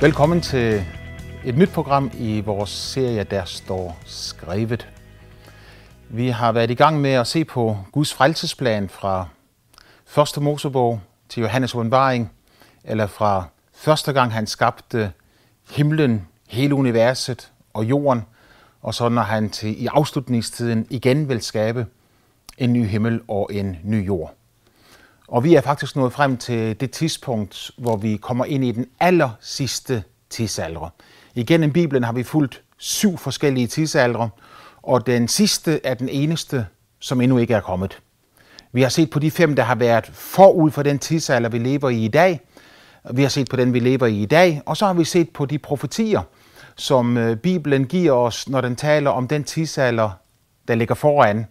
Velkommen til et nyt program i vores serie, der står skrevet. Vi har været i gang med at se på Guds frelsesplan fra første Mosebog til Johannes åbenbaring, eller fra første gang han skabte himlen, hele universet og jorden, og så når han til i afslutningstiden igen vil skabe en ny himmel og en ny jord. Og vi er faktisk nået frem til det tidspunkt, hvor vi kommer ind i den aller sidste tidsalder. Igennem Bibelen har vi fulgt syv forskellige tidsaldre, og den sidste er den eneste, som endnu ikke er kommet. Vi har set på de fem, der har været forud for den tidsalder, vi lever i i dag. Vi har set på den, vi lever i i dag, og så har vi set på de profetier, som øh, Bibelen giver os, når den taler om den tidsalder, der ligger foran.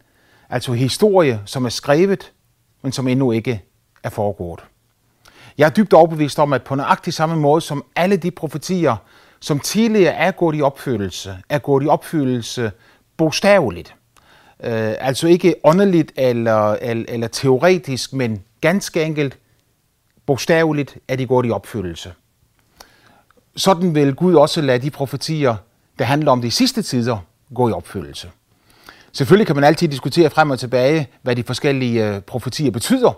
Altså historie, som er skrevet, men som endnu ikke er foregået. Jeg er dybt overbevist om, at på nøjagtig samme måde som alle de profetier, som tidligere er gået i opfyldelse, er gået i opfyldelse bogstaveligt. Øh, altså ikke åndeligt eller, eller, eller teoretisk, men ganske enkelt bogstaveligt er de gået i opfyldelse. Sådan vil Gud også lade de profetier, der handler om de sidste tider, gå i opfyldelse. Selvfølgelig kan man altid diskutere frem og tilbage, hvad de forskellige øh, profetier betyder,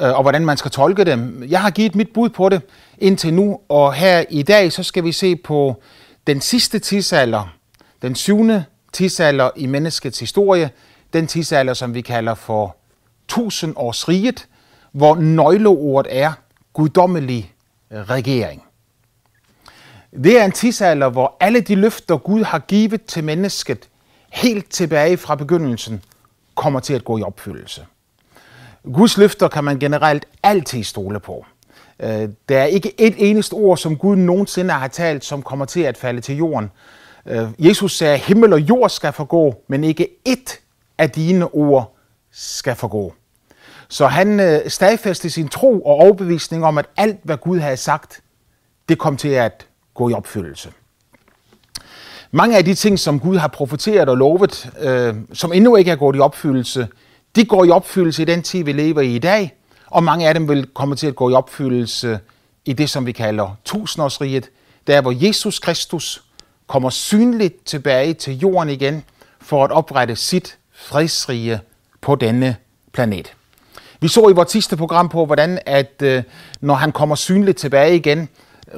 Øh, og hvordan man skal tolke dem. Jeg har givet mit bud på det indtil nu, og her i dag så skal vi se på den sidste tidsalder, den syvende tidsalder i menneskets historie, den tidsalder, som vi kalder for tusindårsriget, hvor nøgleordet er guddommelig øh, regering. Det er en tidsalder, hvor alle de løfter, Gud har givet til mennesket, helt tilbage fra begyndelsen, kommer til at gå i opfyldelse. Guds løfter kan man generelt altid stole på. Øh, der er ikke et eneste ord, som Gud nogensinde har talt, som kommer til at falde til jorden. Øh, Jesus sagde, himmel og jord skal forgå, men ikke ét af dine ord skal forgå. Så han øh, stadfæstede sin tro og overbevisning om, at alt, hvad Gud havde sagt, det kom til at gå i opfyldelse. Mange af de ting, som Gud har profeteret og lovet, øh, som endnu ikke er gået i opfyldelse, de går i opfyldelse i den tid, vi lever i i dag, og mange af dem vil komme til at gå i opfyldelse i det, som vi kalder tusindårsriget, der hvor Jesus Kristus kommer synligt tilbage til jorden igen for at oprette sit fredsrige på denne planet. Vi så i vores sidste program på, hvordan at øh, når han kommer synligt tilbage igen,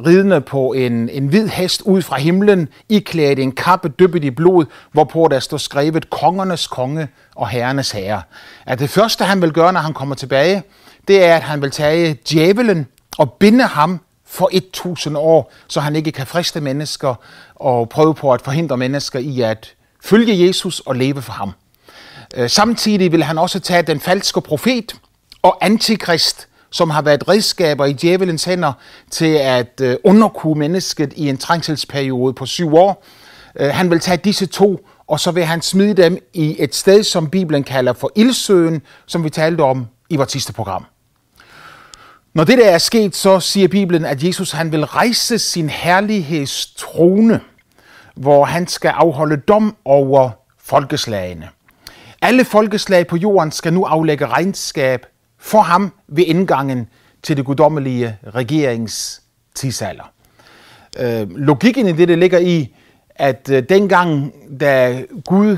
ridende på en, en hvid hest ud fra himlen, iklædt en kappe dyppet i blod, hvorpå der står skrevet kongernes konge og herrenes herre. At det første, han vil gøre, når han kommer tilbage, det er, at han vil tage djævelen og binde ham for 1000 år, så han ikke kan friste mennesker og prøve på at forhindre mennesker i at følge Jesus og leve for ham. Øh, samtidig vil han også tage den falske profet og antikrist, som har været redskaber i djævelens hænder til at øh, underkue mennesket i en trængselsperiode på syv år. Øh, han vil tage disse to, og så vil han smide dem i et sted, som Bibelen kalder for ildsøen, som vi talte om i vores sidste program. Når det der er sket, så siger Bibelen, at Jesus han vil rejse sin herlighedstrone, hvor han skal afholde dom over folkeslagene. Alle folkeslag på jorden skal nu aflægge regnskab for ham ved indgangen til det guddommelige regeringstidsalder. Øh, logikken i det, det ligger i, at øh, dengang, da Gud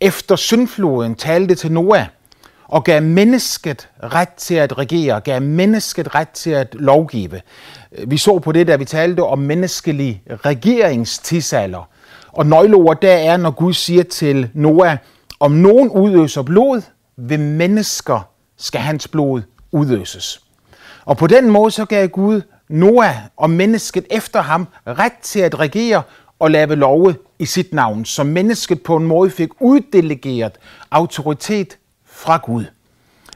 efter syndfloden talte til Noah og gav mennesket ret til at regere, gav mennesket ret til at lovgive. Øh, vi så på det, da vi talte om menneskelig regeringstidsalder. Og nøgleordet der er, når Gud siger til Noah, om nogen udøser blod, vil mennesker skal hans blod udøses. Og på den måde så gav Gud Noah og mennesket efter ham ret til at regere og lave love i sit navn, så mennesket på en måde fik uddelegeret autoritet fra Gud.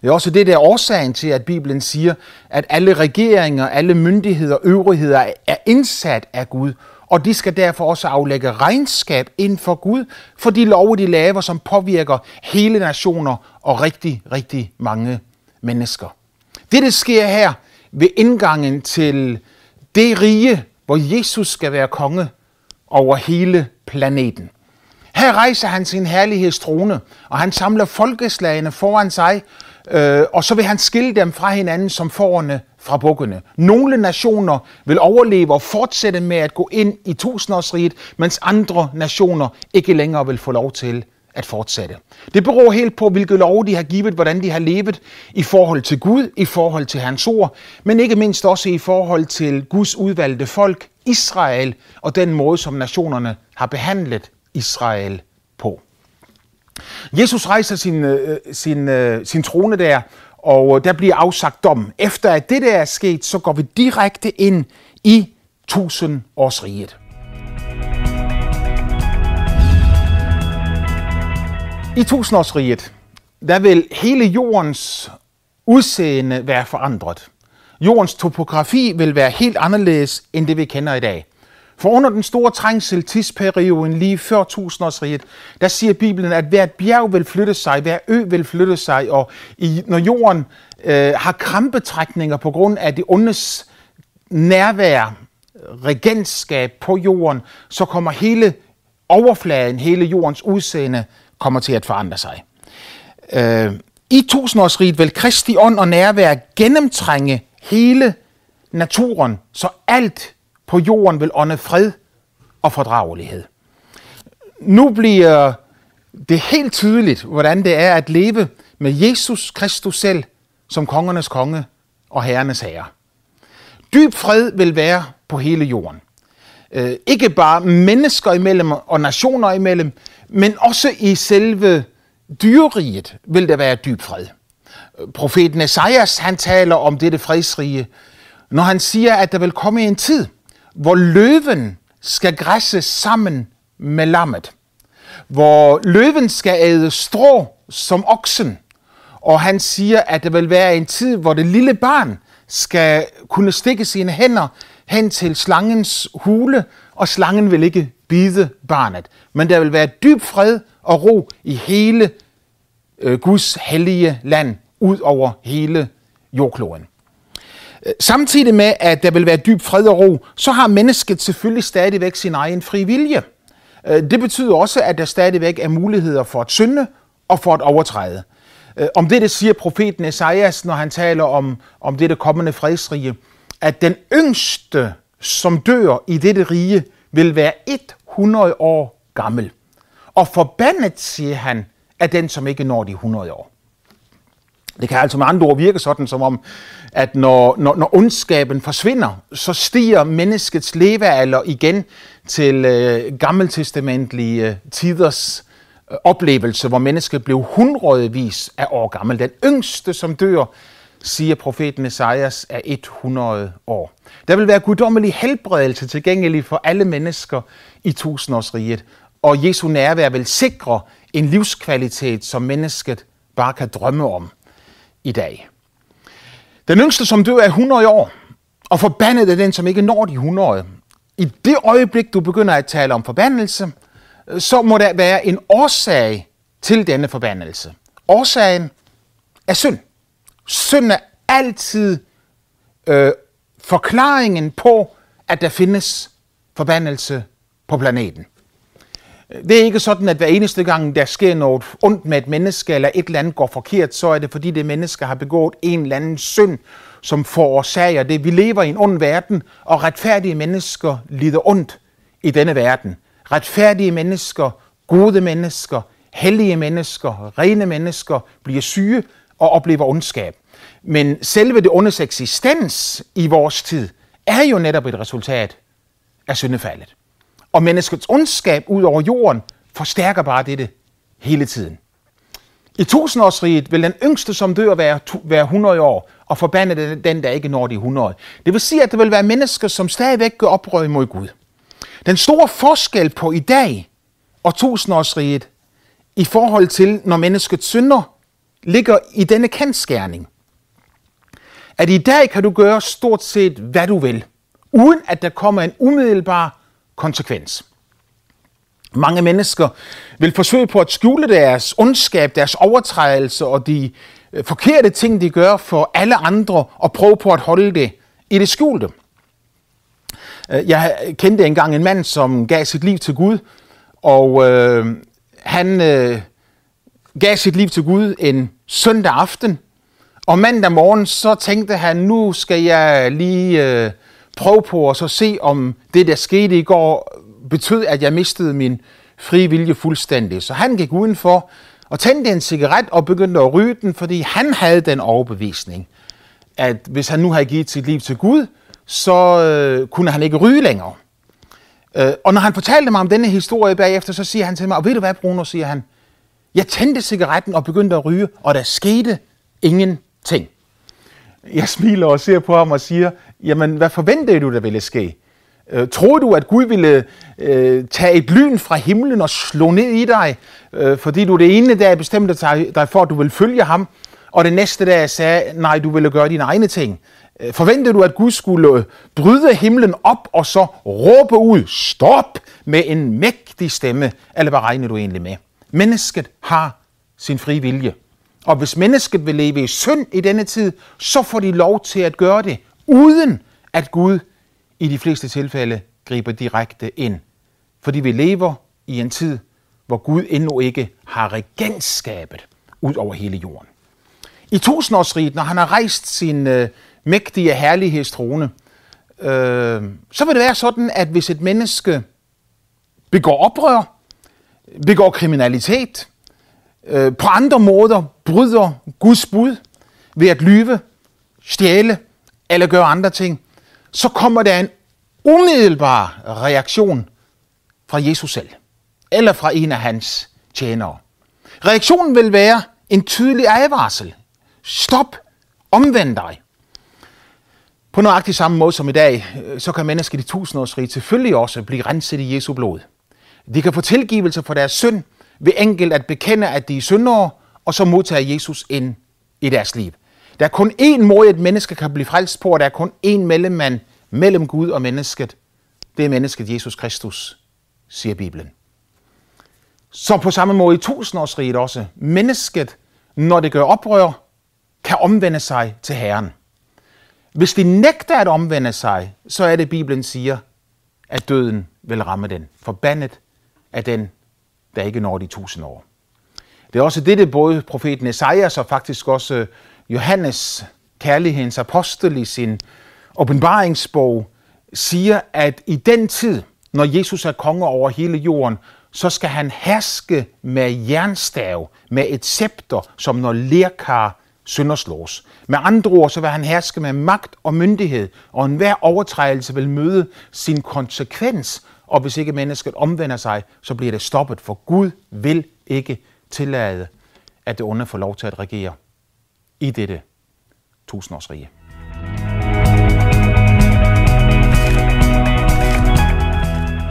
Det er også det, der er årsagen til, at Bibelen siger, at alle regeringer, alle myndigheder og øvrigheder er indsat af Gud, og de skal derfor også aflægge regnskab ind for Gud for de love, de laver, som påvirker hele nationer og rigtig, rigtig mange mennesker. Det, der sker her ved indgangen til det rige, hvor Jesus skal være konge over hele planeten. Her rejser han sin herlighedstrone, og han samler folkeslagene foran sig, øh, og så vil han skille dem fra hinanden som forerne fra bukkene. Nogle nationer vil overleve og fortsætte med at gå ind i tusindårsriget, mens andre nationer ikke længere vil få lov til at fortsætte. Det beror helt på, hvilke lov de har givet, hvordan de har levet i forhold til Gud, i forhold til hans ord, men ikke mindst også i forhold til Guds udvalgte folk, Israel, og den måde, som nationerne har behandlet Israel på. Jesus rejser sin, øh, øh, sin, øh, sin trone der, og øh, der bliver afsagt dom. Efter at det der er sket, så går vi direkte ind i tusindårsriget. I tusindårsriget, der vil hele jordens udseende være forandret. Jordens topografi vil være helt anderledes end det vi kender i dag. For under den store trængsel tidsperioden lige før tusindårsriget, der siger Bibelen, at hvert bjerg vil flytte sig, hver ø vil flytte sig, og i, når jorden øh, har krampetrækninger på grund af det ondes nærvær, regentskab på jorden, så kommer hele overfladen, hele jordens udseende, kommer til at forandre sig. Øh, I tusindårsriget vil Kristi ånd og nærvær gennemtrænge hele naturen, så alt på jorden vil ånde fred og fordragelighed. Nu bliver det helt tydeligt, hvordan det er at leve med Jesus Kristus selv som kongernes konge og herrenes herre. Dyb fred vil være på hele jorden. Øh, ikke bare mennesker imellem og nationer imellem, men også i selve dyreriget vil der være dyb fred. Profeten Esajas, han taler om dette fredsrige, når han siger, at der vil komme en tid, hvor løven skal græsse sammen med lammet. Hvor løven skal æde strå som oksen. Og han siger, at der vil være en tid, hvor det lille barn skal kunne stikke sine hænder hen til slangens hule, og slangen vil ikke bide barnet. Men der vil være dyb fred og ro i hele øh, Guds hellige land, ud over hele jordkloden. Samtidig med, at der vil være dyb fred og ro, så har mennesket selvfølgelig stadigvæk sin egen fri vilje. Øh, det betyder også, at der stadigvæk er muligheder for at synde og for at overtræde. Øh, om det, det siger profeten Esajas, når han taler om, om dette kommende fredsrige, at den yngste, som dør i dette rige, vil være 100 år gammel. Og forbandet, siger han, er den, som ikke når de 100 år. Det kan altså med andre ord virke sådan, som om, at når, når, når ondskaben forsvinder, så stiger menneskets levealder igen til øh, gammeltestamentlige øh, tiders øh, oplevelse, hvor mennesket blev hundredvis af år gammel. Den yngste, som dør, siger profeten Esajas, er 100 år. Der vil være guddommelig helbredelse tilgængelig for alle mennesker i tusindårsriget, og Jesu nærvær vil sikre en livskvalitet, som mennesket bare kan drømme om i dag. Den yngste, som dør, er 100 år, og forbandet er den, som ikke når de 100. I det øjeblik, du begynder at tale om forbandelse, så må der være en årsag til denne forbandelse. Årsagen er synd. Synd er altid øh, forklaringen på, at der findes forbandelse på planeten. Det er ikke sådan, at hver eneste gang, der sker noget ondt med et menneske, eller et eller andet går forkert, så er det fordi det menneske har begået en eller anden synd, som forårsager det. Vi lever i en ond verden, og retfærdige mennesker lider ondt i denne verden. Retfærdige mennesker, gode mennesker, hellige mennesker, rene mennesker bliver syge og oplever ondskab. Men selve det ondes eksistens i vores tid er jo netop et resultat af syndefaldet. Og menneskets ondskab ud over jorden forstærker bare dette hele tiden. I tusindårsriget vil den yngste, som dør, være, være 100 år, og forbande den, der ikke når de 100. Det vil sige, at der vil være mennesker, som stadigvæk gør oprør mod Gud. Den store forskel på i dag og tusindårsriget i forhold til, når mennesket synder, ligger i denne kendskærning. At i dag kan du gøre stort set, hvad du vil, uden at der kommer en umiddelbar konsekvens. Mange mennesker vil forsøge på at skjule deres ondskab, deres overtrædelse og de øh, forkerte ting, de gør for alle andre, og prøve på at holde det i det skjulte. Øh, jeg kendte engang en mand, som gav sit liv til Gud, Og øh, han øh, gav sit liv til Gud en søndag aften. Og mandag morgen, så tænkte han, nu skal jeg lige øh, prøve på at så se, om det, der skete i går, betød, at jeg mistede min frie vilje fuldstændig. Så han gik udenfor og tændte en cigaret og begyndte at ryge den, fordi han havde den overbevisning, at hvis han nu havde givet sit liv til Gud, så øh, kunne han ikke ryge længere. Øh, og når han fortalte mig om denne historie bagefter, så siger han til mig, og ved du hvad, Bruno, siger han, jeg tændte cigaretten og begyndte at ryge, og der skete ingenting. Jeg smiler og ser på ham og siger, jamen hvad forventede du, der ville ske? Øh, troede du, at Gud ville øh, tage et lyn fra himlen og slå ned i dig, øh, fordi du det ene dag bestemte dig for, at du ville følge ham, og det næste dag sagde, nej, du ville gøre dine egne ting? Øh, forventede du, at Gud skulle øh, bryde himlen op og så råbe ud, stop, med en mægtig stemme? Eller hvad regner du egentlig med? Mennesket har sin fri vilje. Og hvis mennesket vil leve i synd i denne tid, så får de lov til at gøre det, uden at Gud i de fleste tilfælde griber direkte ind. Fordi vi lever i en tid, hvor Gud endnu ikke har regentskabet ud over hele jorden. I tusindårsriget, når han har rejst sin øh, mægtige herlighedstrone, øh, så vil det være sådan, at hvis et menneske begår oprør, begår kriminalitet, øh, på andre måder bryder Guds bud ved at lyve, stjæle eller gøre andre ting, så kommer der en umiddelbar reaktion fra Jesus selv, eller fra en af hans tjenere. Reaktionen vil være en tydelig advarsel. Stop, omvend dig. På nøjagtig samme måde som i dag, øh, så kan mennesket i tusindårsrig selvfølgelig også blive renset i Jesu blod. De kan få tilgivelse for deres synd ved enkelt at bekende, at de er syndere, og så modtager Jesus ind i deres liv. Der er kun én måde, et menneske kan blive frelst på, og der er kun én mellemmand mellem Gud og mennesket. Det er mennesket Jesus Kristus, siger Bibelen. Så på samme måde i tusindårsriget også. Mennesket, når det gør oprør, kan omvende sig til Herren. Hvis de nægter at omvende sig, så er det, Bibelen siger, at døden vil ramme den. Forbandet er den, der ikke når de tusind år. Det er også det, det både profeten Esajas og faktisk også Johannes, kærlighedens apostel i sin åbenbaringsbog, siger, at i den tid, når Jesus er konge over hele jorden, så skal han herske med jernstav, med et scepter, som når lerkar sønderslås. Med andre ord, så vil han herske med magt og myndighed, og enhver overtrædelse vil møde sin konsekvens, og hvis ikke mennesket omvender sig, så bliver det stoppet, for Gud vil ikke tillade, at det onde får lov til at regere i dette tusindårsrige.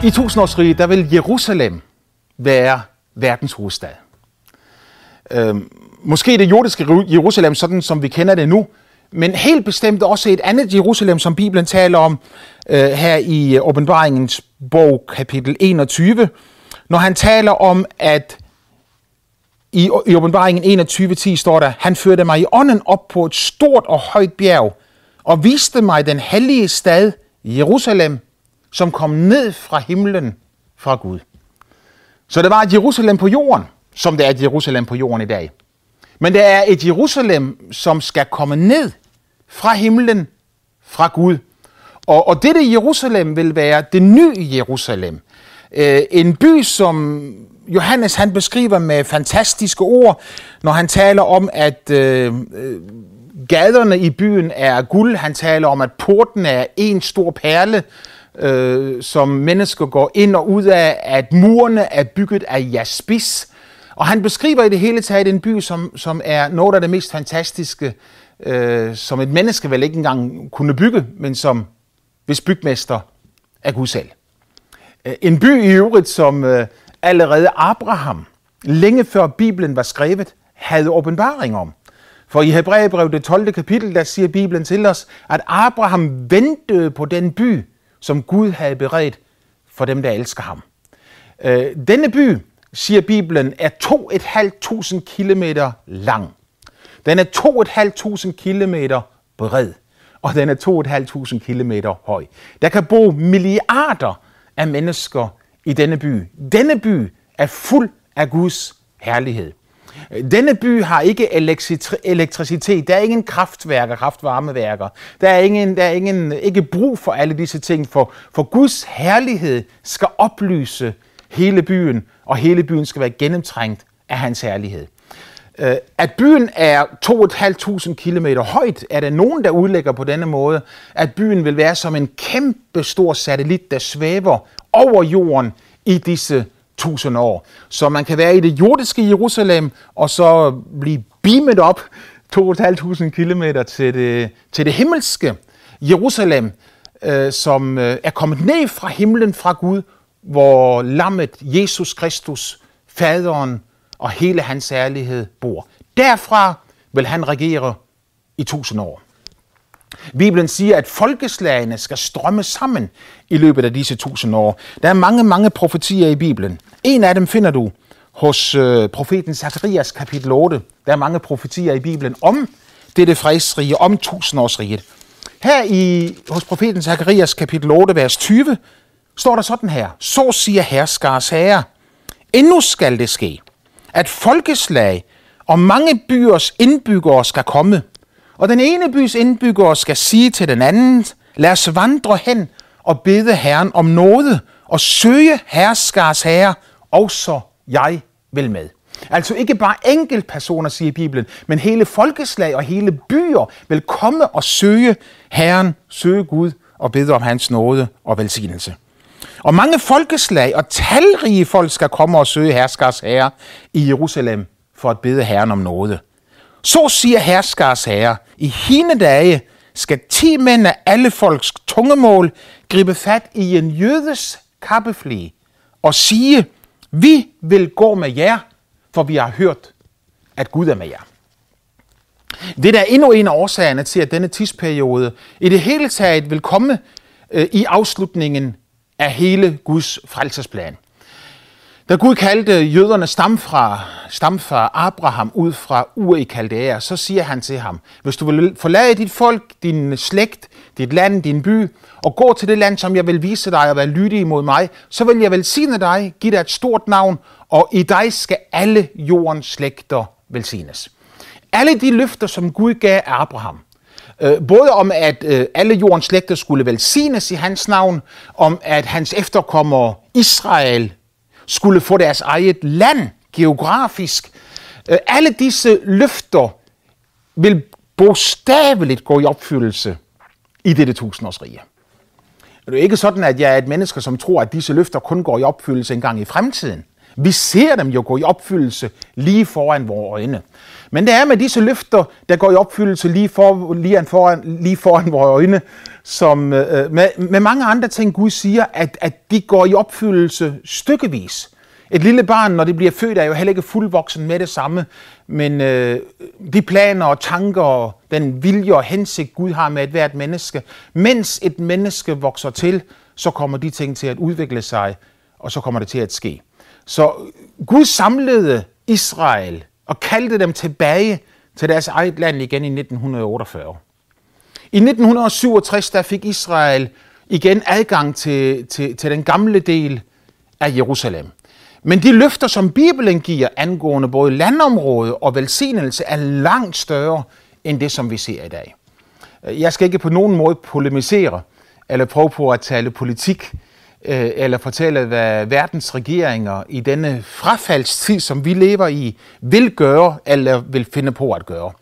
I tusindårsriget, der vil Jerusalem være verdens hovedstad. Øhm, måske det jordiske Jerusalem, sådan som vi kender det nu, men helt bestemt også et andet Jerusalem, som Bibelen taler om øh, her i øh, åbenbaringens bog, kapitel 21, når han taler om, at i, i åbenbaringen 21.10 står der, han førte mig i ånden op på et stort og højt bjerg, og viste mig den hellige stad, Jerusalem, som kom ned fra himlen fra Gud. Så det var et Jerusalem på jorden, som det er et Jerusalem på jorden i dag. Men det er et Jerusalem, som skal komme ned fra himlen fra Gud. Og, og dette Jerusalem vil være det nye Jerusalem. Øh, en by, som Johannes han beskriver med fantastiske ord, når han taler om, at øh, øh gaderne i byen er guld. Han taler om, at porten er en stor perle øh, som mennesker går ind og ud af, at murene er bygget af jaspis. Og han beskriver i det hele taget en by, som, som er noget af det mest fantastiske, øh, som et menneske vel ikke engang kunne bygge, men som hvis bygmester er Gud selv. Øh, en by i øvrigt, som øh, allerede Abraham, længe før Bibelen var skrevet, havde åbenbaring om. For i Hebræerbrevet det 12. kapitel, der siger Bibelen til os, at Abraham ventede på den by, som Gud havde beredt for dem, der elsker ham. Øh, denne by, siger Bibelen, er 2.500 km lang. Den er 2.500 km bred, og den er 2.500 km høj. Der kan bo milliarder af mennesker i denne by. Denne by er fuld af Guds herlighed. Denne by har ikke elektricitet, der er ingen kraftværker, kraftvarmeværker, der er, ingen, der er ingen, ikke brug for alle disse ting, for, for Guds herlighed skal oplyse hele byen, og hele byen skal være gennemtrængt af hans herlighed. Øh, at byen er 2.500 km højt, er der nogen, der udlægger på denne måde, at byen vil være som en kæmpe stor satellit, der svæver over jorden i disse tusind år. Så man kan være i det jordiske Jerusalem, og så blive beamet op 2.500 km til det, til det himmelske Jerusalem, øh, som øh, er kommet ned fra himlen fra Gud, hvor lammet Jesus Kristus, faderen og hele hans ærlighed bor. Derfra vil han regere i tusind år. Bibelen siger, at folkeslagene skal strømme sammen i løbet af disse tusind år. Der er mange, mange profetier i Bibelen. En af dem finder du hos øh, profeten Zacharias kapitel 8. Der er mange profetier i Bibelen om dette fredsrige, om tusindårsriget. Her i, hos profeten Zacharias kapitel 8, vers 20, står der sådan her. Så siger herskars herre, endnu skal det ske, at folkeslag og mange byers indbyggere skal komme, og den ene bys indbyggere skal sige til den anden, lad os vandre hen og bede Herren om noget, og søge herskars herre, og så jeg vil med. Altså ikke bare enkelt personer, siger Bibelen, men hele folkeslag og hele byer vil komme og søge Herren, søge Gud og bede om hans nåde og velsignelse. Og mange folkeslag og talrige folk skal komme og søge herskars herre i Jerusalem for at bede Herren om noget. Så siger herskars herre, i hine dage skal ti mænd af alle folks tungemål gribe fat i en jødes kappefli og sige, vi vil gå med jer, for vi har hørt, at Gud er med jer. Det er endnu en af årsagerne til, at denne tidsperiode i det hele taget vil komme øh, i afslutningen af hele Guds frelsesplan. Da Gud kaldte jøderne stam fra, stam fra Abraham ud fra Ur i Kaldæa, så siger han til ham, hvis du vil forlade dit folk, din slægt, dit land, din by, og gå til det land, som jeg vil vise dig og være lydig imod mig, så vil jeg velsigne dig, give dig et stort navn, og i dig skal alle jordens slægter velsignes. Alle de løfter, som Gud gav Abraham, øh, både om, at øh, alle jordens slægter skulle velsignes i hans navn, om at hans efterkommere Israel skulle få deres eget land geografisk. Øh, alle disse løfter vil bogstaveligt gå i opfyldelse i dette tusindårsrige. Det er ikke sådan, at jeg er et menneske, som tror, at disse løfter kun går i opfyldelse en gang i fremtiden. Vi ser dem jo gå i opfyldelse lige foran vores øjne. Men det er med disse løfter, der går i opfyldelse lige, for, lige, foran, lige foran vores øjne, som øh, øh, med, med mange andre ting, Gud siger, at, at de går i opfyldelse stykkevis. Et lille barn, når det bliver født, er jo heller ikke fuldvoksen med det samme, men øh, de planer og tanker og den vilje og hensigt, Gud har med et hvert menneske, mens et menneske vokser til, så kommer de ting til at udvikle sig, og så kommer det til at ske. Så Gud samlede Israel og kaldte dem tilbage til deres eget land igen i 1948. I 1967 der fik Israel igen adgang til, til, til den gamle del af Jerusalem. Men de løfter, som Bibelen giver angående både landområde og velsignelse, er langt større end det, som vi ser i dag. Jeg skal ikke på nogen måde polemisere eller prøve på at tale politik øh, eller fortælle, hvad verdens regeringer i denne frafaldstid, som vi lever i, vil gøre eller vil finde på at gøre.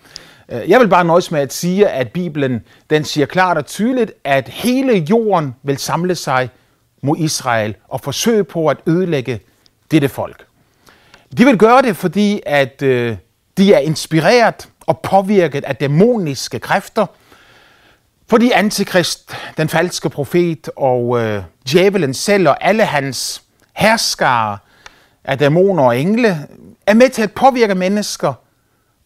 Øh, jeg vil bare nøjes med at sige, at Bibelen den siger klart og tydeligt, at hele jorden vil samle sig mod Israel og forsøge på at ødelægge dette folk. De vil gøre det, fordi at øh, de er inspireret og påvirket af dæmoniske kræfter, fordi Antikrist, den falske profet og øh, djævelen selv og alle hans herskere af dæmoner og engle er med til at påvirke mennesker,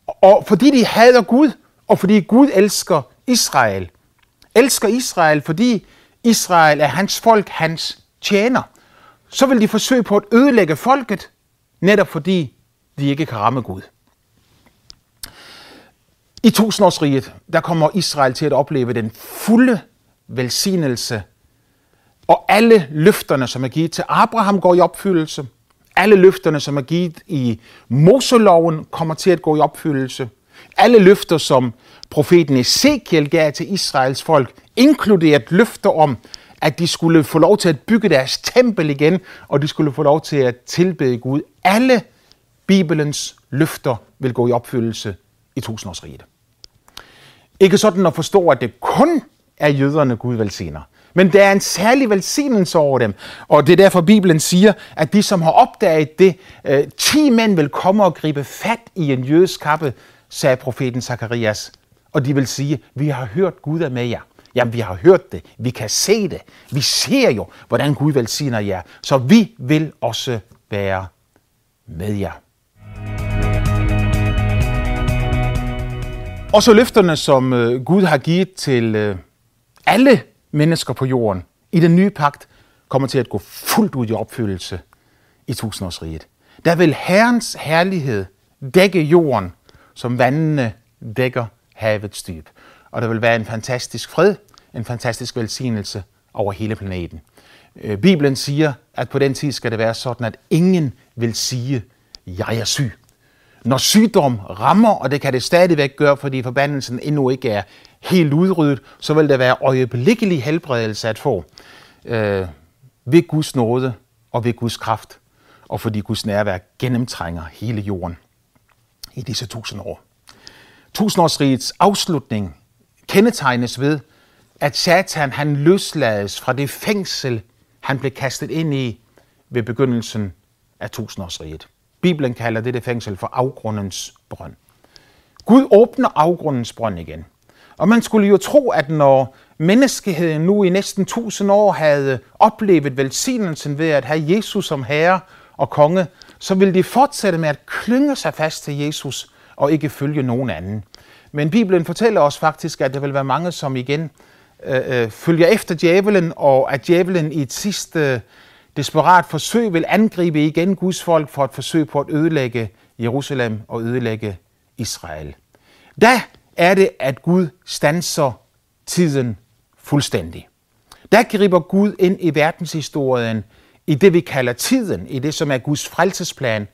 og fordi de hader Gud, og fordi Gud elsker Israel. Elsker Israel, fordi Israel er hans folk, hans tjener så vil de forsøge på at ødelægge folket, netop fordi de ikke kan ramme Gud. I tusindårsriget, der kommer Israel til at opleve den fulde velsignelse Og alle løfterne, som er givet til Abraham, går i opfyldelse. Alle løfterne, som er givet i Moseloven, kommer til at gå i opfyldelse. Alle løfter, som profeten Ezekiel gav til Israels folk, inkluderet løfter om, at de skulle få lov til at bygge deres tempel igen, og de skulle få lov til at tilbede Gud. Alle Bibelens løfter vil gå i opfyldelse i tusindårsriget. Ikke sådan at forstå, at det kun er jøderne, Gud velsigner. Men der er en særlig velsignelse over dem. Og det er derfor, Bibelen siger, at de, som har opdaget det, øh, ti mænd vil komme og gribe fat i en jødisk kappe, sagde profeten Zakarias. Og de vil sige, vi har hørt Gud er med jer. Jamen, vi har hørt det. Vi kan se det. Vi ser jo, hvordan Gud velsigner jer. Så vi vil også være med jer. Og så løfterne, som øh, Gud har givet til øh, alle mennesker på jorden i den nye pagt, kommer til at gå fuldt ud i opfyldelse i tusindårsriget. Der vil Herrens herlighed dække jorden, som vandene dækker havets dyb. Og der vil være en fantastisk fred, en fantastisk velsignelse over hele planeten. Øh, Bibelen siger, at på den tid skal det være sådan, at ingen vil sige, jeg er syg. Når sygdom rammer, og det kan det stadigvæk gøre, fordi forbandelsen endnu ikke er helt udryddet, så vil der være øjeblikkelig helbredelse at få øh, ved Guds nåde og ved Guds kraft, og fordi Guds nærvær gennemtrænger hele jorden i disse tusind år. Tusindårsrigets afslutning kendetegnes ved, at Satan han løslades fra det fængsel, han blev kastet ind i ved begyndelsen af tusindårsriget. Bibelen kalder dette fængsel for afgrundens brønd. Gud åbner afgrundens brønd igen. Og man skulle jo tro, at når menneskeheden nu i næsten tusind år havde oplevet velsignelsen ved at have Jesus som herre og konge, så ville de fortsætte med at klynge sig fast til Jesus og ikke følge nogen anden. Men Bibelen fortæller os faktisk, at der vil være mange, som igen øh, øh, følger efter djævelen, og at djævelen i et sidste desperat forsøg vil angribe igen Guds folk for at forsøge på at ødelægge Jerusalem og ødelægge Israel. Da er det, at Gud stanser tiden fuldstændig. Der griber Gud ind i verdenshistorien i det, vi kalder tiden, i det, som er Guds frelsesplan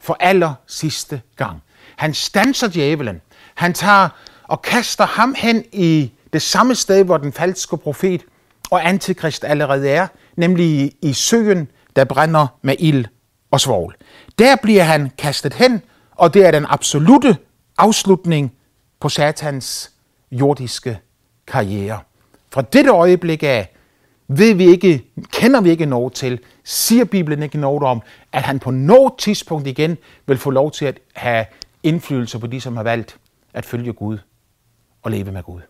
for aller sidste gang. Han stanser djævelen. Han tager og kaster ham hen i det samme sted, hvor den falske profet og antikrist allerede er, nemlig i søen, der brænder med ild og svovl. Der bliver han kastet hen, og det er den absolute afslutning på satans jordiske karriere. Fra dette øjeblik af ved vi ikke, kender vi ikke noget til, siger Bibelen ikke noget om, at han på noget tidspunkt igen vil få lov til at have indflydelse på de, som har valgt at følge Gud og leve med Gud.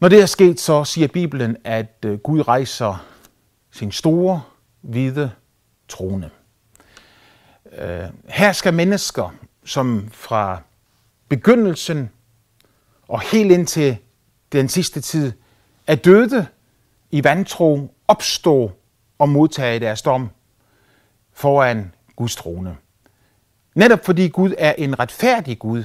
Når det er sket, så siger Bibelen, at øh, Gud rejser sin store, hvide trone. Øh, her skal mennesker, som fra begyndelsen og helt indtil den sidste tid er døde i vantro, opstå og modtage deres dom foran Guds trone. Netop fordi Gud er en retfærdig Gud,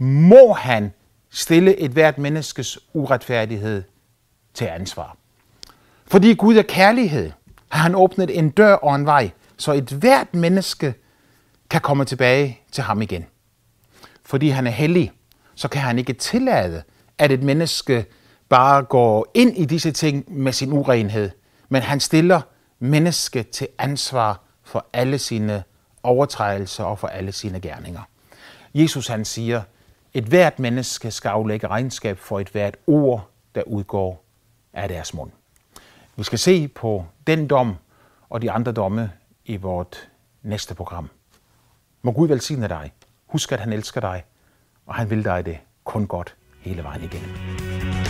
må han stille et hvert menneskes uretfærdighed til ansvar. Fordi Gud er kærlighed, har han åbnet en dør og en vej, så et hvert menneske kan komme tilbage til ham igen. Fordi han er hellig, så kan han ikke tillade, at et menneske bare går ind i disse ting med sin urenhed, men han stiller mennesket til ansvar for alle sine overtrædelser og for alle sine gerninger. Jesus han siger, et hvert menneske skal aflægge regnskab for et hvert ord, der udgår af deres mund. Vi skal se på den dom og de andre domme i vort næste program. Må Gud velsigne dig. Husk, at han elsker dig, og han vil dig det kun godt hele vejen igennem.